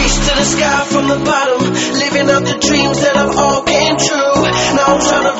reach to the sky from the bottom, living out the dreams that I've all came true. Now I'm trying to